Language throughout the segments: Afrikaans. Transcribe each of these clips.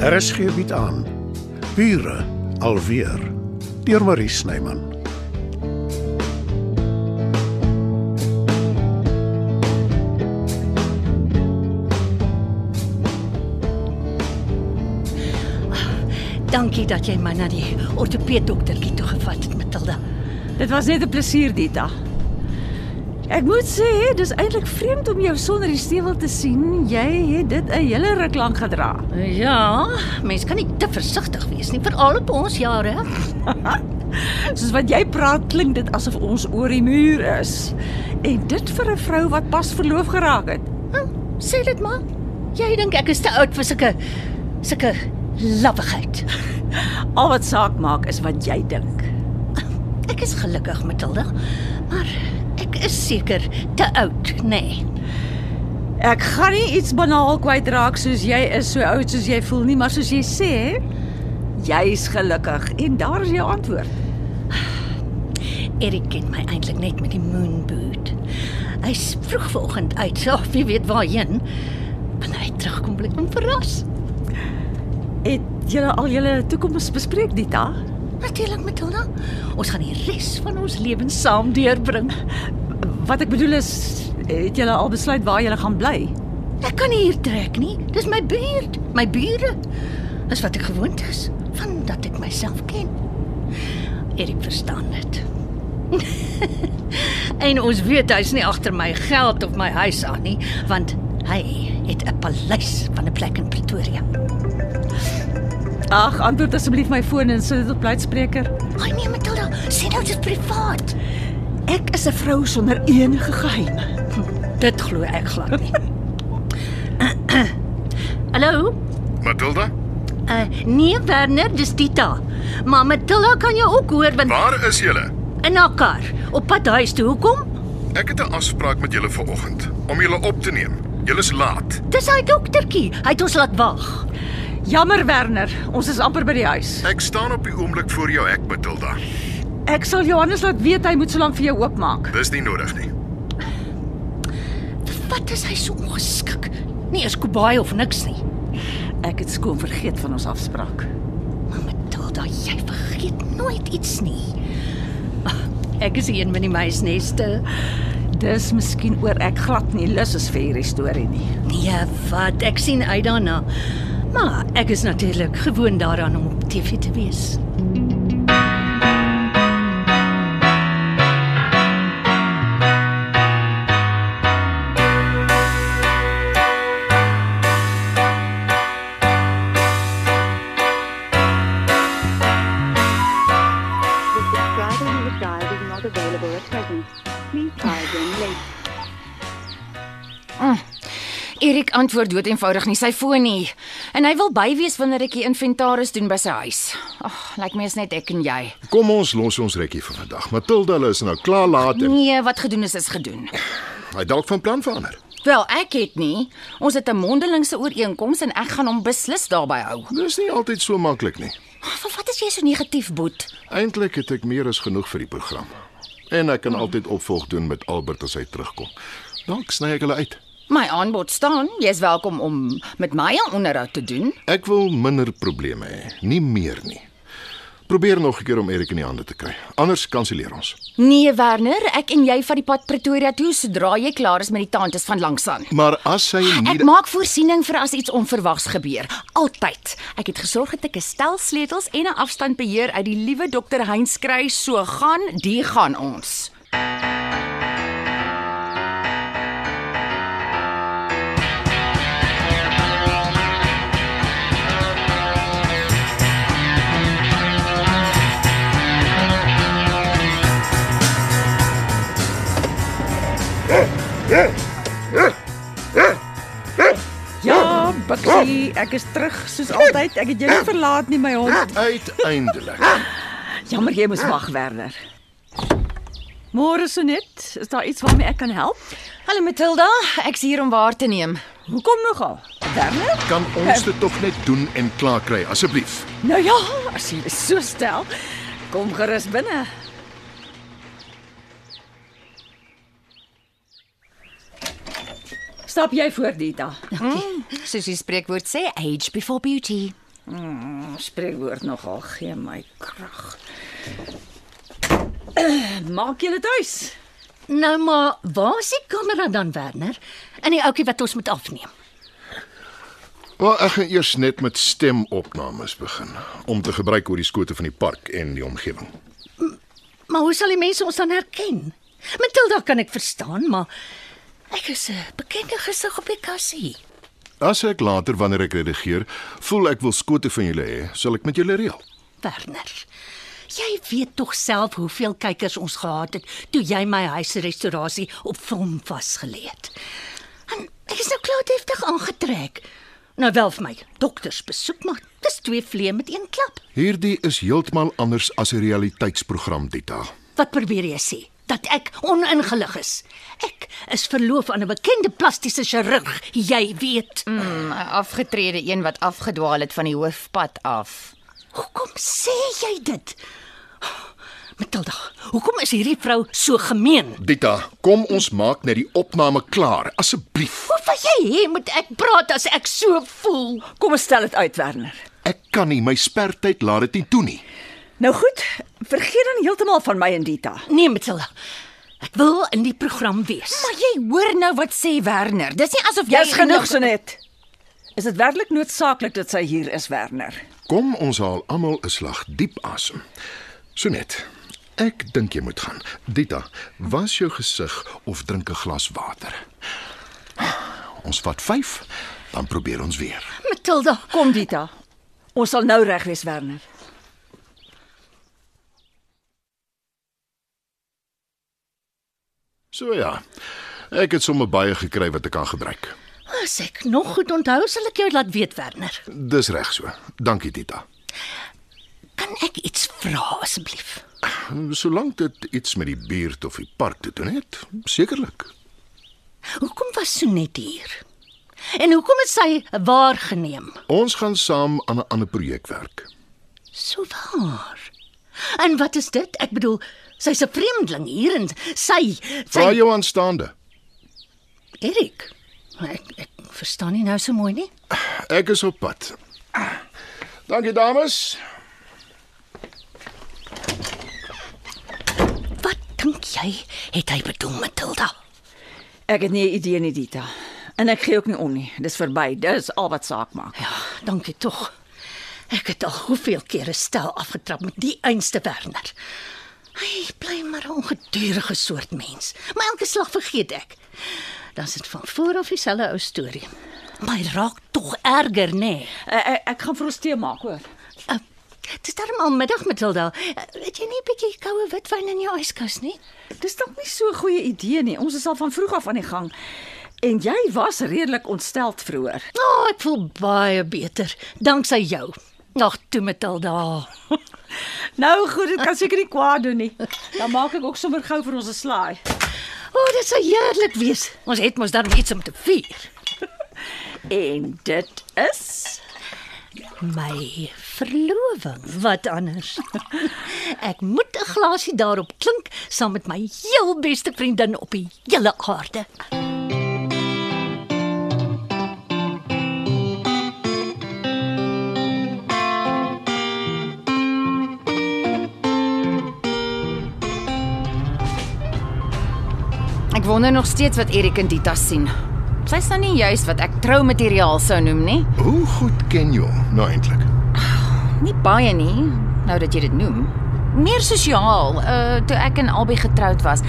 RSG bied aan Bure alweer deur Marie Snyman. Dankie dat jy my na die ortopeeddoktertjie toe gevat het, Matilda. Dit was net 'n plesier, Dita. Ek moet sê, dis eintlik vreemd om jou sonder die stewel te sien. Jy het dit 'n hele ruk lank gedra. Ja, mens kan nie te versigtig wees nie, veral op ons jare. Soos wat jy praat, klink dit asof ons oor die muur is. En dit vir 'n vrou wat pas verloof geraak het. Hm, sê dit maar. Jy dink ek is te oud vir sulke sulke lappigheid. Al wat saak maak is wat jy dink. Ek is gelukkig, Matilda, maar ek is seker te oud, nê. Nee. Ek gaan nie iets banaal kwytraak soos jy is so oud soos jy voel nie, maar soos jy sê, jy's gelukkig en daar is jou antwoord. Erik ken my eintlik net met die moonboot. Hy's vroeg vanoggend uit, so wie weet waarheen. Wanneer hy terugkom, blik hom verras. Het julle al julle toekoms bespreek, Dita? Natuurlik, Matilda. Ons gaan die res van ons lewens saam deurbring. Wat ek bedoel is, het julle al besluit waar julle gaan bly? Ek kan nie hier trek nie. Dis my buurt, my bure. Dis wat ek gewoond is van dat ek myself ken. Erik verstaan dit. en ons weet hy's nie agter my geld of my huis aan nie, want hy het 'n paleis van 'n plek in Pretoria. Ag, antwoord asseblief my foon en sit dit op luidspreker. Ai nee, Matilda, sê nou dit privaat. Ek is 'n vrou sonder enige geheime. Dit glo ek glad nie. Hallo? Matilda, Uh, nee Werner, dis Tita. Maar Matilda kan jou ook hoor want waar is julle? in haar kar op pad huis toe. Hoekom? Ek het 'n afspraak met julle vanoggend om julle op te neem. Julle is laat. Dis hy doktertjie. Hy het ons laat wag. Jammer Werner, ons is amper by die huis. Ek staan op die oomblik voor jou hek, Matilda. Ek sal Johannes laat weet hy moet solank vir jou oopmaak. Dis nie nodig nie. Wat is hy so ongeskik? Nie eens kobaai of niks nie. Ek het skoon vergeet van ons afspraak. Maar Matilda, jy vergeet nooit iets nie. Ek is een van die meisneste. Dis miskien oor ek glad nie lus is vir hierdie storie nie. Nee, wat? Ek sien uit daarna. Maar ek is natuurlik gewoond daaraan om op TV te wees. Erik antwoord dood eenvoudig nie sy foon nie. En hy wil bywees wanneer ek die inventaris doen by sy huis. Ag, lyk my is net ek en jy. Kom ons los ons rekkie vir vandag. Matilda hulle is nou klaar laat en Nee, wat gedoen is is gedoen. hy dalk van plan verander. Wel, ek het nie. Ons het 'n mondelingse ooreenkoms en ek gaan hom beslis daarby hou. Dis nie altyd so maklik nie. Vir wat is jy so negatief, Boet? Eintlik het ek meer as genoeg vir die program. En ek kan altyd opvolg doen met Albert as hy terugkom. Dalk sny ek hulle uit. My aanbod staan. Jy's welkom om met my 'n onderhoud te doen. Ek wil minder probleme hê, nie meer nie. Probeer nog 'n keer om Erik in die hande te kry. Anders kanselleer ons. Nee, Werner, ek en jy vat die pad Pretoria toe sodra jy klaar is met die tantes van langsaan. Maar as hy nie Ek maak voorsiening vir as iets onverwags gebeur. Altyd. Ek het gesorg dat ek 'n stel sleutels en 'n afstandbeheer uit die liewe dokter Heinz kry. So gaan, die gaan ons. Ja, ek is terug soos altyd. Ek het jou nie verlaat nie, my hond. uiteindelik. Jammer jy moes wag, Werner. Môre Sonet, is daar iets waarmee ek kan help? Hallo Matilda, ek's hier om waar te neem. Hoekom nogal? Werner? Kan ons dit tog net doen en klaar kry asseblief? Nou ja, as jy so stel, kom gerus binne. Stap jy voor Dita. Soos die spreekwoord sê, age before beauty. Spreekwoord nogal gee my krag. Uh, maak dit huis? Nou maar, waar is die kamera dan, Werner? En die ouetjie wat ons moet afneem. Wel, ek gaan eers net met stemopnames begin om te gebruik oor die skote van die park en die omgewing. Maar hoe sal die mense ons dan herken? Matilda kan ek verstaan, maar ek is 'n bekende gesig op die kassie. As ek later wanneer ek redigeer, voel ek wil skote van julle hê, sal ek met julle reël. Werner. Jy weet tog self hoeveel kykers ons gehad het toe jy my huisrestaurasie op film vasgelê het. En ek is nou klaar deftig aangetrek. Nou wel vir my dokters besoek maar dis twee vleie met een klap. Hierdie is heeltemal anders as 'n realiteitsprogram, Dita. Wat probeer jy sê? Dat ek oningelig is. Ek is verloof aan 'n bekende plastiese chirurg, jy weet. Mm, 'n Afgetrede een wat afgedwaal het van die hoofpad af. Hoekom sê jy dit? Matilda, hoekom is hierdie vrou so gemeen? Dita, kom ons maak net die opname klaar, asseblief. Hoe wil jy hê moet ek praat as ek so voel? Kom ons stel dit uit, Werner. Ek kan nie my spertyd laat dit nie toe nie. Nou goed, vergeet dan heeltemal van my en Dita. Nee, Matilda. Ek wil in die program wees. Maar jy hoor nou wat sê Werner. Dis nie asof jy Jy's genoeg Sonet. Is dit werklik noodsaaklik dat sy hier is, Werner? Kom ons haal almal 'n slag diep asem. Sonet, ek dink jy moet gaan. Dita, was jou gesig of drink 'n glas water. Ons vat 5, dan probeer ons weer. Matilda, Kom Dita. Ons sal nou reg wees, Werner. So ja. Ek het sommer baie gekry wat ek kan gebruik. as ek nog goed onthou, sal ek jou laat weet, Werner. Dis reg so. Dankie Dita. Kan ek iets vra asseblief? Solank dit iets met die buurt of die park te doen het, sekerlik. Hoekom was Sonet hier? En hoekom het sy waargeneem? Ons gaan saam aan 'n ander projek werk. So waar. En wat is dit? Ek bedoel, sy's 'n vreemdeling hier en sy Vra sy jou aanstaande. Erik. Ek ek verstaan nie nou so mooi nie. Ek is op pad. Dankie dames. Wat dink jy het hy bedoel, Matilda? Ek het nie 'n idee nie, Dita. En ek gee ook nie om nie. Dis verby. Dis al wat saak maak. Ja, dankie tog. Ek het al hoeveel kere stel afgetrap met die einste Werner. Hy bly maar 'n ongedurige soort mens. Maar elke slag vergeet ek. Dan is dit van voor af dieselfde ou storie. Maar hy raak tog erger, nê? Nee. Ek, ek, ek gaan vir ons tee maak, hoor. Uh, dis darm al middag, Matilda. Uh, het jy nie 'n bietjie koue witwyn in jou yskas nie? Dis dalk nie so 'n goeie idee nie. Ons is al van vroeg af aan die gang. En jy was redelik ontsteld vroeër. O, oh, ek voel baie beter danksy jou. Ag, toe Matilda. Nou goed, dit kan seker nie kwaad doen nie. Dan maak ek ook sommer gou vir ons 'n slaai. O, oh, dit sou heerlik wees. Ons het mos dan iets om te vier. En dit is My verloving, wat anders? Ek moet 'n glasie daarop klink saam met my heel beste vriendin op die hele aarde. Wonder nog steeds wat Erik en Dita sien. Sy's nou nie juist wat ek troumateriaal sou noem nie. Hoe goed ken jy hom nou eintlik? Nie baie nie, nou dat jy dit noem. Meer sosiaal, uh toe ek en Albie getroud was.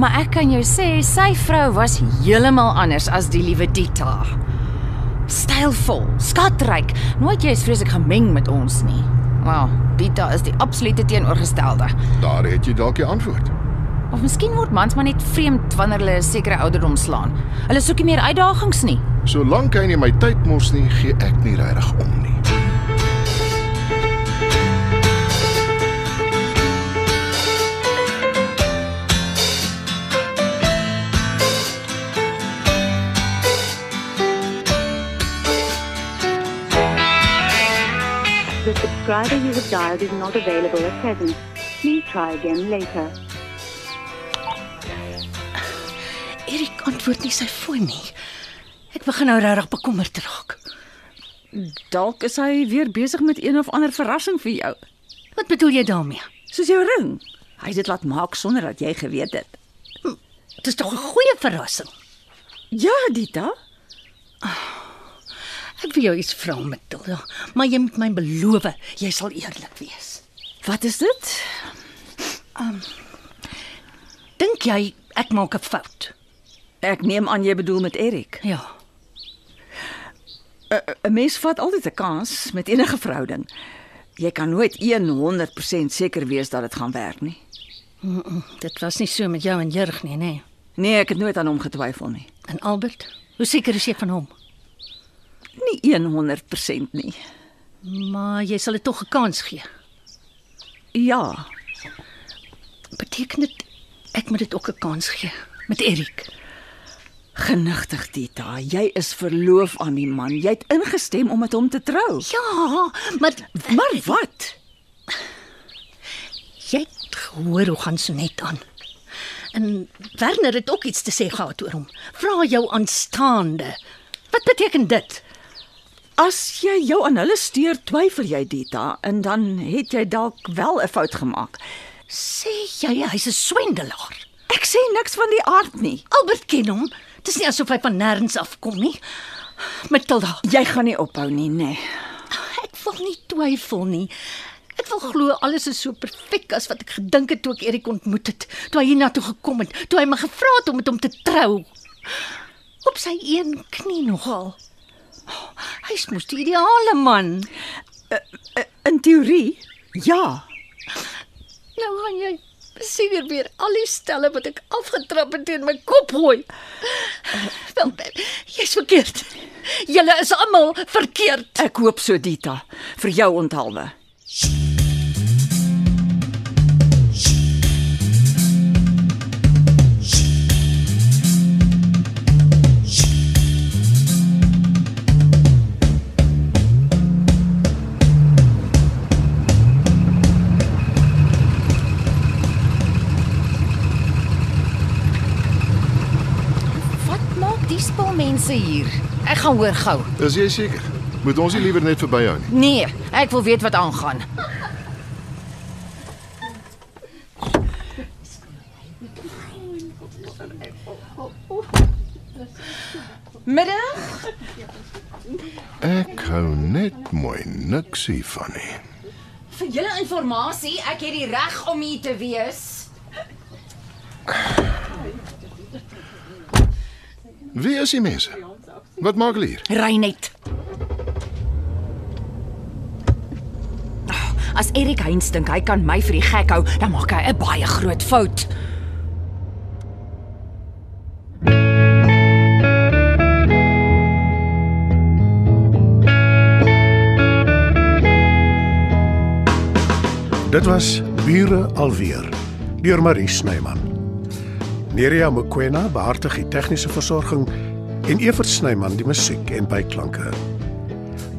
Maar ek kan jou sê sy vrou was heeltemal anders as die liewe Dita. Stylvol, skatryk, nooit jy is vreeslik gemeng met ons nie. Wel, Dita is die absolute teenoorgestelde. Daar het jy dalk die antwoord. Of miskien word mans maar net vreemd wanneer hulle 'n sekere ouderdom slaan. Hulle soek nie meer uitdagings nie. Solank hy nie my tyd mors nie, gee ek nie regtig om nie. The subscriber you have dialed is not available at present. Please try again later. Erik antwoord nie sy foon nie. Ek begin nou regtig bekommerd raak. Dalk is hy weer besig met een of ander verrassing vir jou. Wat bedoel jy daarmee? Soos jou ring. Hy het dit laat maak sonder dat jy geweet het. Dit is tog 'n goeie verrassing. Ja, Dita. Ek wil jou iets vra, Matilda, maar jy moet my beloof jy sal eerlik wees. Wat is dit? Dink jy ek maak 'n fout? Ek neem aan jy bedoel met Erik. Ja. 'n Mens vat altyd 'n kans met enige verhouding. Jy kan nooit 100% seker wees dat dit gaan werk nie. Dit was nie so met jou en Jurg nie, nê? Nee. Nee, ek het nooit aan hom getwyfel nie. En Albert, hoe seker is jy van hom? Nie 100% nie. Maar jy sal dit tog 'n kans gee. Ja, Beteken dit ek moet dit ook 'n kans gee met Erik? Genigtig Dita, jy is verloof aan die man. Jy het ingestem om met hom te trou. Ja, maar Maar wat? jy het gehoor hoe gaan Sonet aan. En Werner het ook iets te sê gehad oor hom. Vra jou aanstaande. Wat beteken dit? As jy jou aan hulle steur, twyfel jy Dita en dan het jy dalk wel 'n fout gemaak. Sê jy hy's 'n swendelaar? Ek sê niks van die aard nie. Albert ken hom. Dis nie asof hy van nêrens af kom nie. Matilda, Jy gaan nie ophou nie, nê. Nee. ek wil nie twyfel nie. Ek wil glo alles is so perfek as wat ek gedink het toe ek Erik ontmoet het, toe hy hiernatoe gekom het, toe hy my gevra het om met hom te trou. Op sy een knie nogal. Oh, Hy's mos die ideale man. In teorie, ja. Nou gaan jy seker weer al die stelle wat ek afgetrap het teen my kop gooi. Wel, jy's verkeerd. Julle is almal verkeerd. Ek hoop so Dita, vir jou onthaalwe. Die spul mense hier? Ek gaan hoor gou. Is jy seker? Moet ons nie liewer net verbyhou nie. Nee, ek wil weet wat aangaan. Middag. Ek hou net mooi niks hiervan nie. Vir julle inligting, ek het die reg om hier te wees. Wie is die mense? Wat maak hulle hier? Ry net. As Erik Heinz dink hy kan my vir die gek hou, dan maak hy 'n baie groot fout. Dit was Bure alweer deur Marie Snyman. Nerea Mkwena behartig die tegniese versorging en Evert Snyman die musiek en byklanke.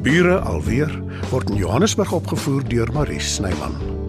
Bure alweer word in Johannesburg opgevoer deur Marie Snyman.